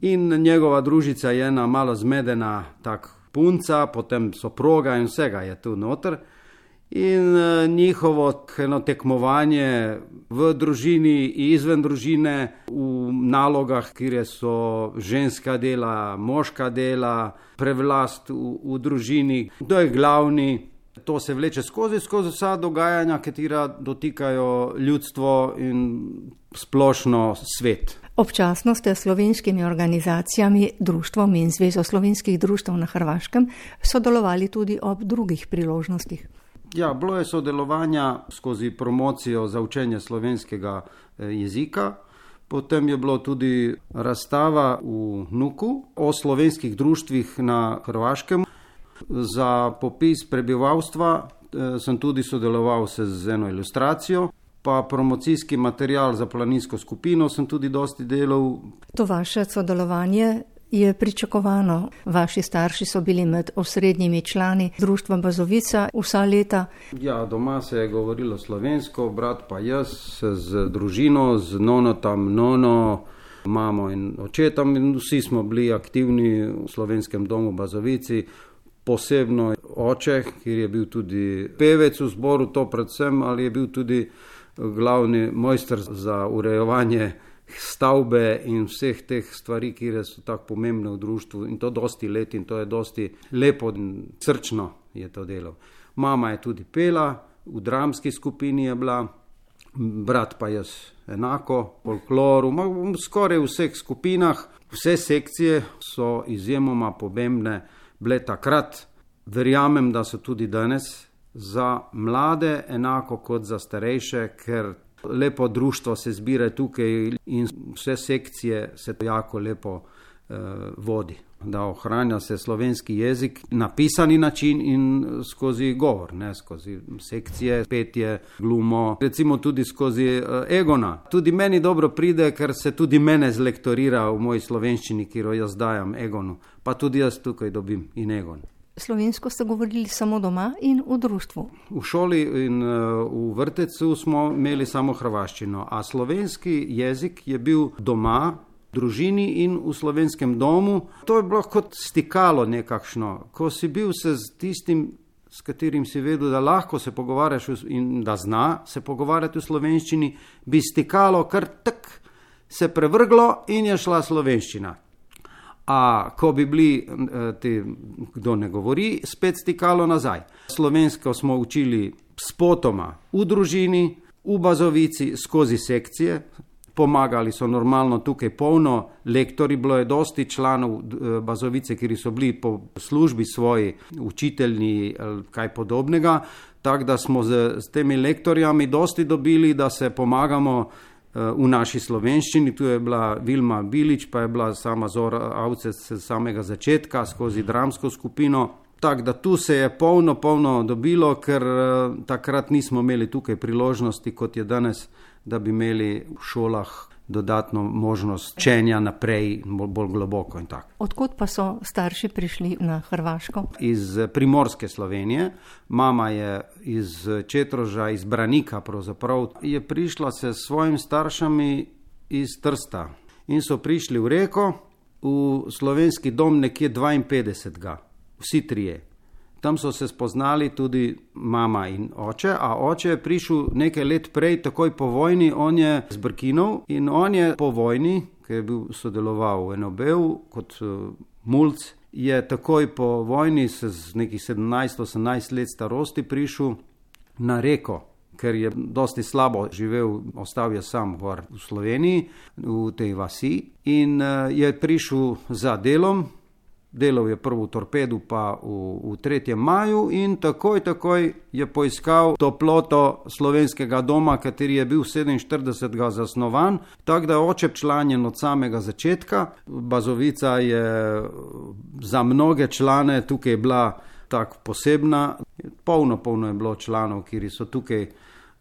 In njegova družica je ena malo zmedena, tako punca, potem so proga in vsega je tu noter. In njihovo eno tekmovanje v družini, izven družine, v nalogah, kjer so ženska dela, moška dela, prevlast v, v družini, kdo je glavni. To se vleče skozi, skozi vsa dogajanja, katera dotikajo ljudstvo in splošno svet. Občasno ste s slovenskimi organizacijami, društvom in Zvezo slovenskih društv na Hrvaškem sodelovali tudi ob drugih priložnostih. Ja, bilo je sodelovanja skozi promocijo za učenje slovenskega jezika. Potem je bilo tudi razstava v Nuku o slovenskih društvih na Hrvaškem. Za popis prebivalstva sem tudi sodeloval z eno ilustracijo, pa promocijski material za planinsko skupino sem tudi dosti delal. To vaše sodelovanje je pričakovano. Vaši starši so bili med osrednjimi člani Društva Bazovica vsa leta. Ja, doma se je govorilo slovensko, brat pa jaz z družino, z nonotam, nono. Mamo in očetom, in vsi smo bili aktivni v slovenskem domu Bazovici, posebno oče, ki je bil tudi pevec v zboru, to predvsem, ali je bil tudi glavni mojster za urejevanje stavbe in vseh teh stvari, ki so tako pomembne v društvu in to dosti let in to je dosti lepo in srčno je to delo. Mama je tudi pela, v dramski skupini je bila, brat pa jaz enako, folkloru, v skoraj vseh skupinah. Vse sekcije so izjemoma pomembne bile takrat, verjamem, da so tudi danes za mlade enako kot za starejše, ker lepo društvo se zbira tukaj in vse sekcije se jako lepo eh, vodi. Da ohranja se slovenski jezik na pisani način in skozi govor, ne skozi sekcije, petje, glumo, recimo tudi skozi uh, egona. Tudi meni dobro pride, ker se tudi mene zlektorira v moji slovenščini, ki jo jaz dajam egonu, pa tudi jaz tukaj dobim in egon. Slovensko ste govorili samo doma in v društvu. V šoli in uh, v vrtecu smo imeli samo hrvaščino, a slovenski jezik je bil doma, družini in v slovenskem domu. To je bilo kot stikalo nekakšno. Ko si bil se z tistim s katerim si vedel, da lahko se pogovarjaš in da zna se pogovarjati v slovenščini, bi stikalo kar tak se prevrglo in je šla slovenščina. A ko bi bili, eh, te, kdo ne govori, spet stikalo nazaj. Slovensko smo učili spotoma v družini, v bazovici, skozi sekcije, pomagali so normalno tukaj polno, lektori, bilo je dosti članov eh, bazovice, ki so bili po službi svoji učitelji ali kaj podobnega, tako da smo z, z temi lektorjami dosti dobili, da se pomagamo v naši slovenščini. Tu je bila Vilma Bilič, pa je bila sama Zora Avce z samega začetka skozi dramsko skupino. Tako da tu se je polno, polno dobilo, ker uh, takrat nismo imeli tukaj priložnosti, kot je danes, da bi imeli v šolah dodatno možnost učenja naprej, bolj, bolj globoko in tako. Odkud pa so starši prišli na Hrvaško? Iz primorske Slovenije, mama je iz Četroža, iz Branika, pravzaprav je prišla se s svojimi staršami iz Trsta in so prišli v reko, v slovenski dom nekje 52 vsi trije. Tam so se spoznali tudi mama in oče, a oče je prišel nekaj let prej, takoj po vojni, on je z Brkinov in on je po vojni, ki je bil sodeloval v NOB-u kot uh, mulc, je takoj po vojni, se z nekih 17-18 let starosti, prišel na reko, ker je dosti slabo živel, ostal je sam v Sloveniji, v tej vasi in uh, je prišel za delom delal je prvo torpedo, pa v, v 3. maju in takoj, takoj je poiskal toploto slovenskega doma, kateri je bil 47. zasnovan, tako da je oče članjen od samega začetka. Bazovica je za mnoge člane tukaj bila tako posebna, polno, polno je bilo članov, ki so tukaj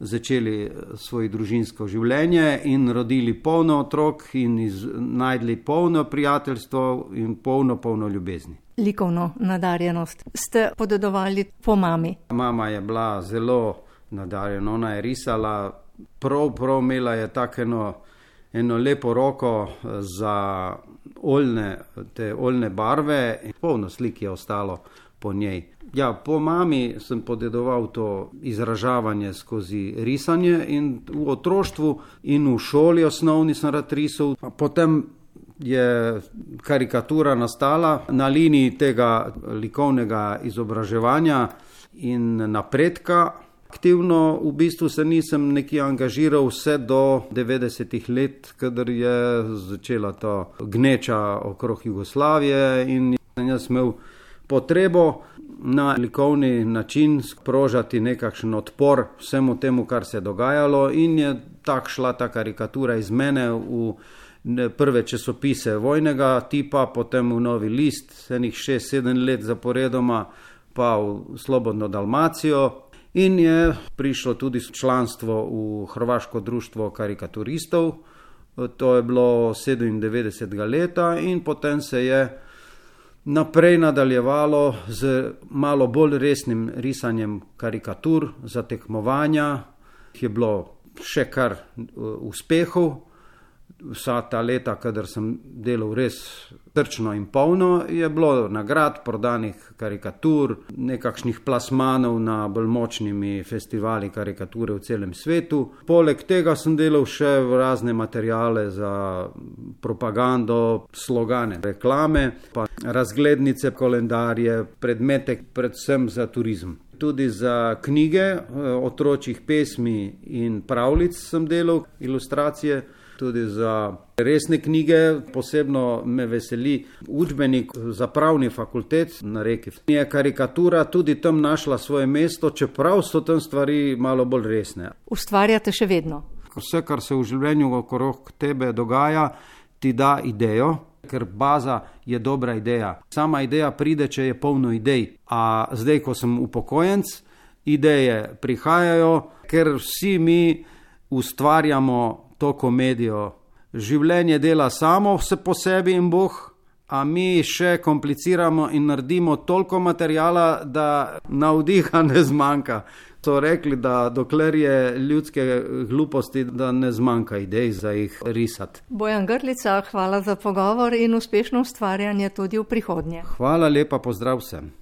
začeli eh, svoje družinsko življenje in rodili polno otrok in iz, najdli polno prijateljstvo in polno, polno ljubezni. Likovno nadarjenost ste podedovali po mami. Mama je bila zelo nadarjena, ona je risala, prav, prav imela je tako eno, eno lepo roko eh, za oljne, te oljne barve in polno slik je ostalo po njej. Ja, po mami sem podedoval to izražavanje skozi risanje in v otroštvu in v šoli osnovni sem rad risal. Potem je karikatura nastala na liniji tega likovnega izobraževanja in napredka. Aktivno v bistvu se nisem nekje angažiral vse do 90-ih let, kadar je začela ta gneča okrog Jugoslavije in jaz imel potrebo na likovni način sprožati nekakšen odpor vsemu temu, kar se je dogajalo, in je tako šla ta karikatura iz mene v prve časopise vojnega tipa, potem v Novi list, enih 6-7 let zaporedoma, pa v Slobodno Dalmacijo. In je prišlo tudi članstvo v Hrvaško društvo karikaturistov, to je bilo 97. leta, in potem se je naprej nadaljevalo z malo bolj resnim risanjem karikatur za tekmovanja, ki je bilo še kar uh, uspehov vsa ta leta, kadar sem delal res trčno in polno, je bilo nagrad, prodanih karikatur, nekakšnih plasmanov na bolj močnimi festivali karikature v celem svetu. Poleg tega sem delal še razne materijale za propagando, slogane, reklame, pa razglednice, kolendarje, predmete, predvsem za turizem. Tudi za knjige, eh, otročjih pesmi in pravlic sem delal, ilustracije tudi za resne knjige. Posebno me veseli učbenik za pravni fakultet na reki. Je karikatura tudi tam našla svoje mesto, čeprav so tam stvari malo bolj resne. Ustvarjate še vedno. Vse, kar se v življenju okrog tebe dogaja, ti da idejo. Ker baza je dobra ideja. Sama ideja pride, če je polno idej. A zdaj, ko sem upokojenc, ideje prihajajo, ker vsi mi ustvarjamo to komedijo. Življenje dela samo vse po sebi in Bog, a mi še kompliciramo in naredimo toliko materijala, da navdiha ne zmanjka. So rekli, da dokler je ljudske gluposti, da ne zmanjka idej za jih risati. Bojan Grlica, hvala za pogovor in uspešno ustvarjanje tudi v prihodnje. Hvala lepa, pozdrav vsem.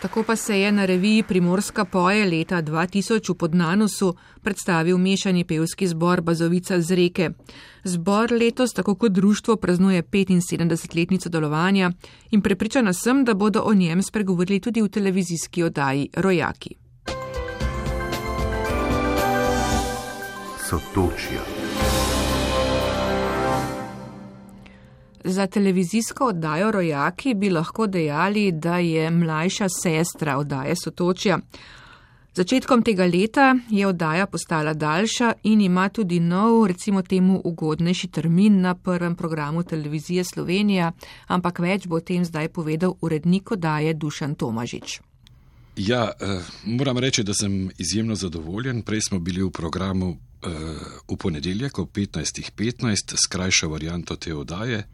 Tako pa se je na reviji Primorska poje leta 2000 v Podnanusu predstavil mešani pevski zbor Bazovica z reke. Zbor letos, tako kot društvo, praznuje 75-letnico delovanja in prepričana sem, da bodo o njem spregovorili tudi v televizijski oddaji Rojaki. Sotočja. Za televizijsko oddajo Rojaki bi lahko dejali, da je mlajša sestra oddaje Sotočja. Začetkom tega leta je oddaja postala daljša in ima tudi nov, recimo temu, ugodnejši termin na prvem programu televizije Slovenija, ampak več bo o tem zdaj povedal urednik oddaje Dušan Tomažič. Ja, eh, moram reči, da sem izjemno zadovoljen. Prej smo bili v programu v ponedeljek ob 15.15 .15, skrajša varianto te oddaje.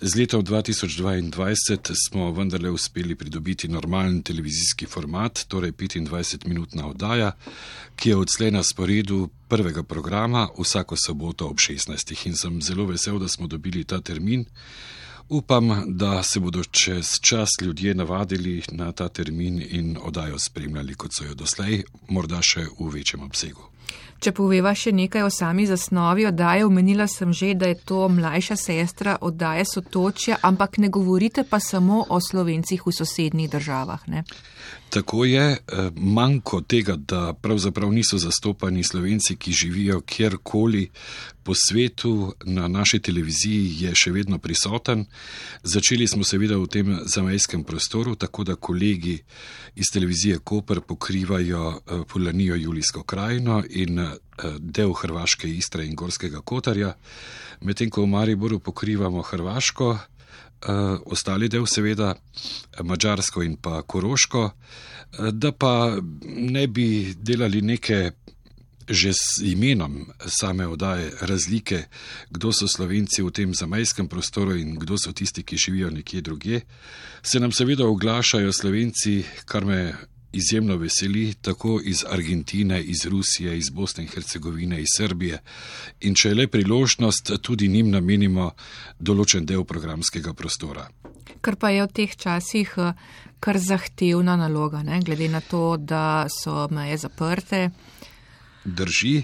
Z letom 2022 smo vendarle uspeli pridobiti normalen televizijski format, torej 25-minutna oddaja, ki je odslej na sporedu prvega programa vsako soboto ob 16. In sem zelo vesel, da smo dobili ta termin. Upam, da se bodo čez čas ljudje navadili na ta termin in oddajo spremljali, kot so jo doslej, morda še v večjem obsegu. Če poveva še nekaj o sami zasnovi oddaje, omenila sem že, da je to mlajša sestra oddaje Sotočja, ampak ne govorite pa samo o slovencih v sosednjih državah. Ne? Tako je, eh, manjko tega, da pravzaprav niso zastopani slovenci, ki živijo kjerkoli po svetu, na naši televiziji je še vedno prisoten. Začeli smo seveda v tem zamejskem prostoru, tako da kolegi iz televizije Koper pokrivajo eh, Polanijo Julijsko krajino in eh, del Hrvaške Istre in Gorskega Kotarja, medtem ko v Mariboru pokrivamo Hrvaško, ostali del, seveda, Mačarsko in pa Koroško, uh, da pa ne bi delali neke. Že s imenom same oddaje razlike, kdo so slovenci v tem zamajskem prostoru in kdo so tisti, ki živijo nekje druge, se nam seveda oglašajo slovenci, kar me izjemno veseli, tako iz Argentine, iz Rusije, iz Bosne in Hercegovine, iz Srbije. In če je le priložnost, tudi njim namenimo določen del programskega prostora. Kar pa je v teh časih eh, kar zahtevna naloga, ne? glede na to, da so meje zaprte. Drži.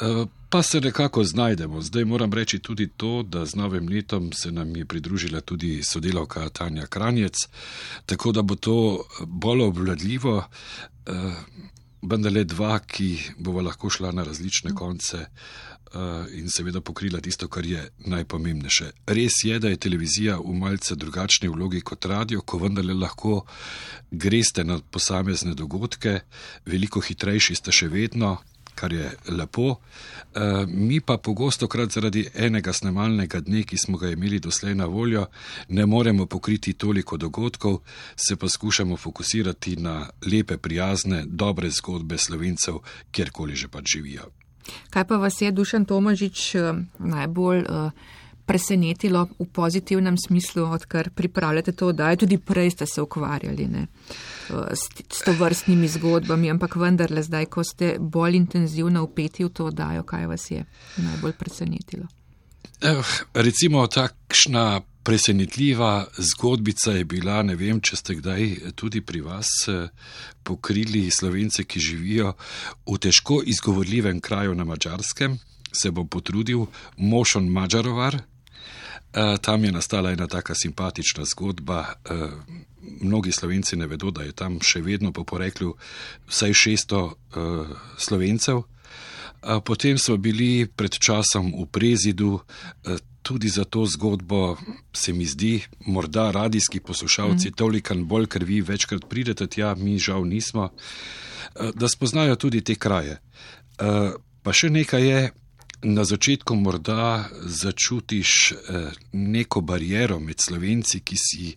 Uh, pa se nekako znajdemo. Zdaj moram reči tudi to, da z novim letom se nam je pridružila tudi sodelavka Tanja Kranjec, tako da bo to bolj obvladljivo, eh, vendar le dva, ki bova lahko šla na različne konce eh, in seveda pokrila tisto, kar je najpomembnejše. Res je, da je televizija v malce drugačni vlogi kot radio, ko vendarle lahko greste na posamezne dogodke, veliko hitrejši ste še vedno, kar je lepo. E, mi pa pogosto krat zaradi enega snemalnega dne, ki smo ga imeli doslej na voljo, ne moremo pokriti toliko dogodkov, se pa skušamo fokusirati na lepe, prijazne, dobre zgodbe slovencev, kjerkoli že pač živijo. Kaj pa vas je Dušan Tomažič eh, najbolj uh, presenetilo v pozitivnem smislu, odkar pripravljate to oddajo, tudi prej ste se ukvarjali ne, s, s to vrstnimi zgodbami, ampak vendarle zdaj, ko ste bolj intenzivno upeti v to oddajo, kaj vas je najbolj presenetilo? Eh, recimo takšna presenetljiva zgodbica je bila, ne vem, če ste kdaj tudi pri vas eh, pokrili slovence, ki živijo v težko izgovorljivem kraju na mačarskem. Se bom potrudil, Mošon Mačarovar, Eh, tam je nastala ena taka simpatična zgodba. Eh, mnogi slovenci ne vedo, da je tam še vedno po poreklu vsaj 600 eh, slovencev. Potem smo bili pred časom v Prezidu, tudi za to zgodbo se mi zdi, morda radijski poslušalci mm. toliko bolj, ker vi večkrat pridete tja, mi žal nismo, da spoznajo tudi te kraje. Pa še nekaj je, Na začetku morda začutiš eh, neko bariero med slovenci, ki si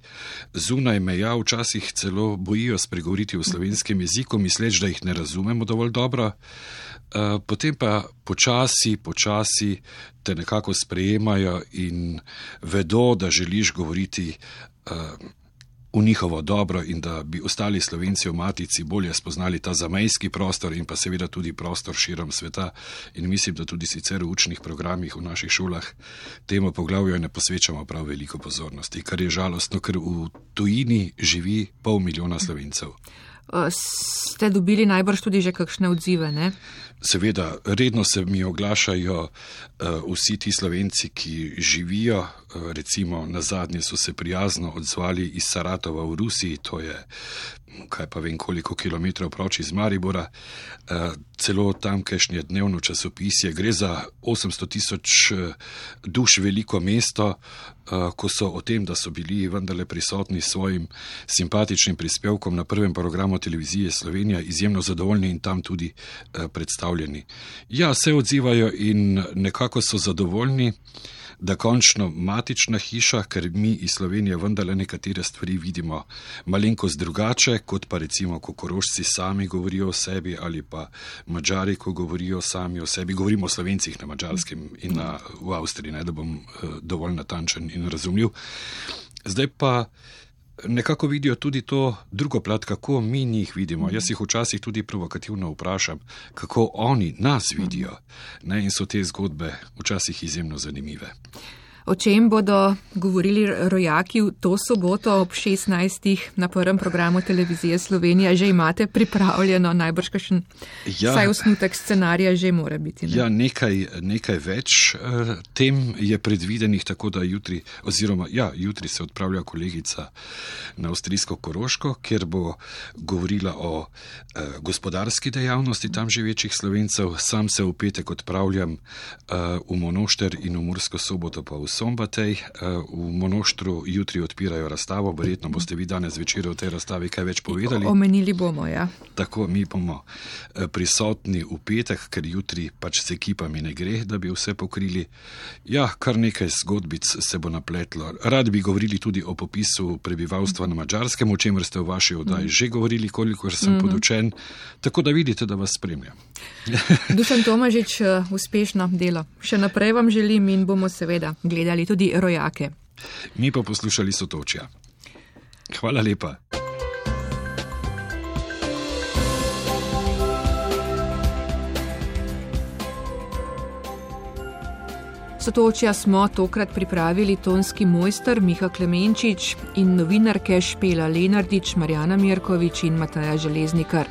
zunaj meja, včasih celo bojijo spregovoriti v slovenskem jeziku, misleč, da jih ne razumemo dovolj dobro. Eh, potem pa počasi, počasi te nekako sprejemajo in vedo, da želiš govoriti eh, v njihovo dobro in da bi ostali slovenci v matici bolje spoznali ta zamejski prostor in pa seveda tudi prostor širom sveta. In mislim, da tudi sicer v učnih programih v naših šolah temu poglavju ne posvečamo prav veliko pozornosti, kar je žalostno, ker v tujini živi pol milijona slovencev. Ste dobili najbrž tudi že kakšne odzive? Ne? Seveda, redno se mi oglašajo uh, vsi ti slovenci, ki živijo. Uh, recimo, na zadnje so se prijazno odzvali iz Saratova v Rusiji, to je kaj pa vem, koliko kilometrov proč iz Maribora, uh, celo tamkajšnje dnevno časopisje. Gre za 800 tisoč duš veliko mesto, uh, ko so o tem, da so bili vendarle prisotni s svojim simpatičnim prispevkom na prvem programu televizije Slovenija, izjemno zadovoljni in tam tudi uh, predstavljeni pripravljeni. Ja, se odzivajo in nekako so zadovoljni, da končno matična hiša, ker mi iz Slovenije vendarle nekatere stvari vidimo malenkost drugače, kot pa recimo, ko korošci sami govorijo o sebi ali pa mačari, ko govorijo sami o sebi. Govorimo o slovencih na mačarskem in na, v Avstriji, ne, da bom uh, dovolj natančen in razumljiv. Zdaj pa nekako vidijo tudi to drugo plat, kako mi njih vidimo. Jaz jih včasih tudi provokativno vprašam, kako oni nas vidijo. Ne? In so te zgodbe včasih izjemno zanimive. O čem bodo govorili rojaki v to soboto ob 16. na prvem programu televizije Slovenija? Že imate pripravljeno najbrž kakšen ja, saj osnutek scenarija, že mora biti. Ne? Ja, nekaj, nekaj več uh, tem je predvidenih, tako da jutri, oziroma ja, jutri se odpravlja kolegica na Avstrijsko Koroško, kjer bo govorila o uh, gospodarski dejavnosti tam živečih slovencev. Sam se v petek odpravljam uh, v Monošter in v Mursko soboto pa v Sombatej eh, v Monoštru jutri odpirajo razstavo. Verjetno boste vi danes večer o tej razstavi kaj več povedali. Omenili bomo, ja. Tako, mi bomo eh, prisotni v petek, ker jutri pač s ekipami ne gre, da bi vse pokrili. Ja, kar nekaj zgodbic se bo napletlo. Rad bi govorili tudi o popisu prebivalstva na Mačarskem, o čemer ste v vaši oddaji mm. že govorili, koliko sem mm -hmm. podučen, tako da vidite, da vas spremljam. Dušan Tomažič, eh, uspešno delo. Še naprej vam želim in bomo seveda gledali gledali tudi rojake. Mi pa poslušali sotočja. Hvala lepa. Sotočja smo tokrat pripravili tonski mojster Miha Klemenčič in novinarke Špela Lenardič, Marjana Mirkovič in Mataja Železnikar.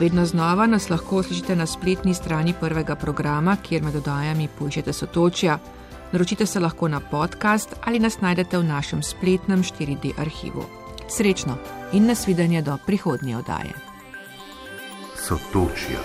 Vedno znova nas lahko slišite na spletni strani prvega programa, kjer med dodajami poiščete sotočja. Naročite se lahko na podcast ali nas najdete v našem spletnem 4D arhivu. Srečno in nasvidenje do prihodnje oddaje. Sotočja.